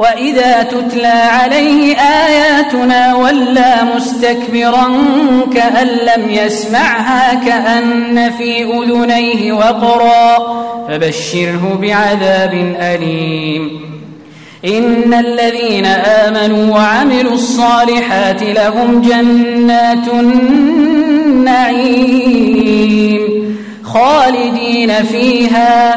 وإذا تتلى عليه آياتنا ولى مستكبرا كأن لم يسمعها كأن في أذنيه وقرا فبشره بعذاب أليم. إن الذين آمنوا وعملوا الصالحات لهم جنات النعيم خالدين فيها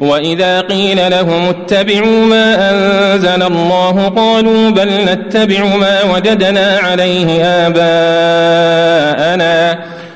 وإذا قيل لهم اتبعوا ما أنزل الله قالوا بل نتبع ما وجدنا عليه آباءنا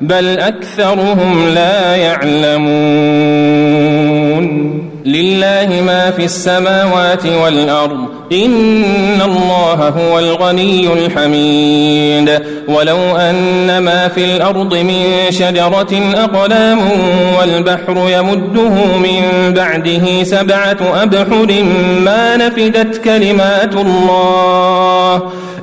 بل أكثرهم لا يعلمون. لله ما في السماوات والأرض إن الله هو الغني الحميد. ولو أن ما في الأرض من شجرة أقلام والبحر يمده من بعده سبعة أبحر ما نفدت كلمات الله.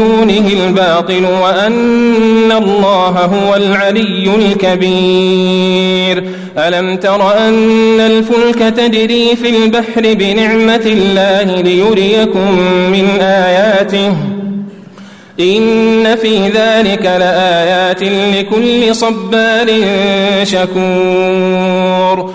دونه الباطل وأن الله هو العلي الكبير. ألم تر أن الفلك تجري في البحر بنعمة الله ليريكم من آياته؟ إن في ذلك لآيات لكل صبار شكور.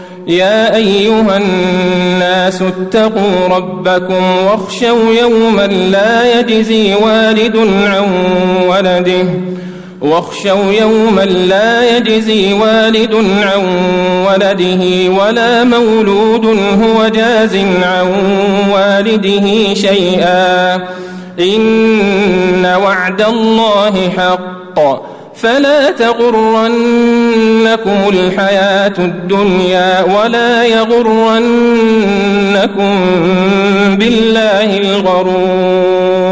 يا أيها الناس اتقوا ربكم واخشوا يوما لا يجزي والد عن ولده واخشوا يوما لا يجزي والد عن ولده ولا مولود هو جاز عن والده شيئا إن وعد الله حق فلا تغرنكم الحياة الدنيا ولا يغرنكم بالله الغرور.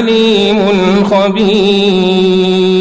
عليم خبير.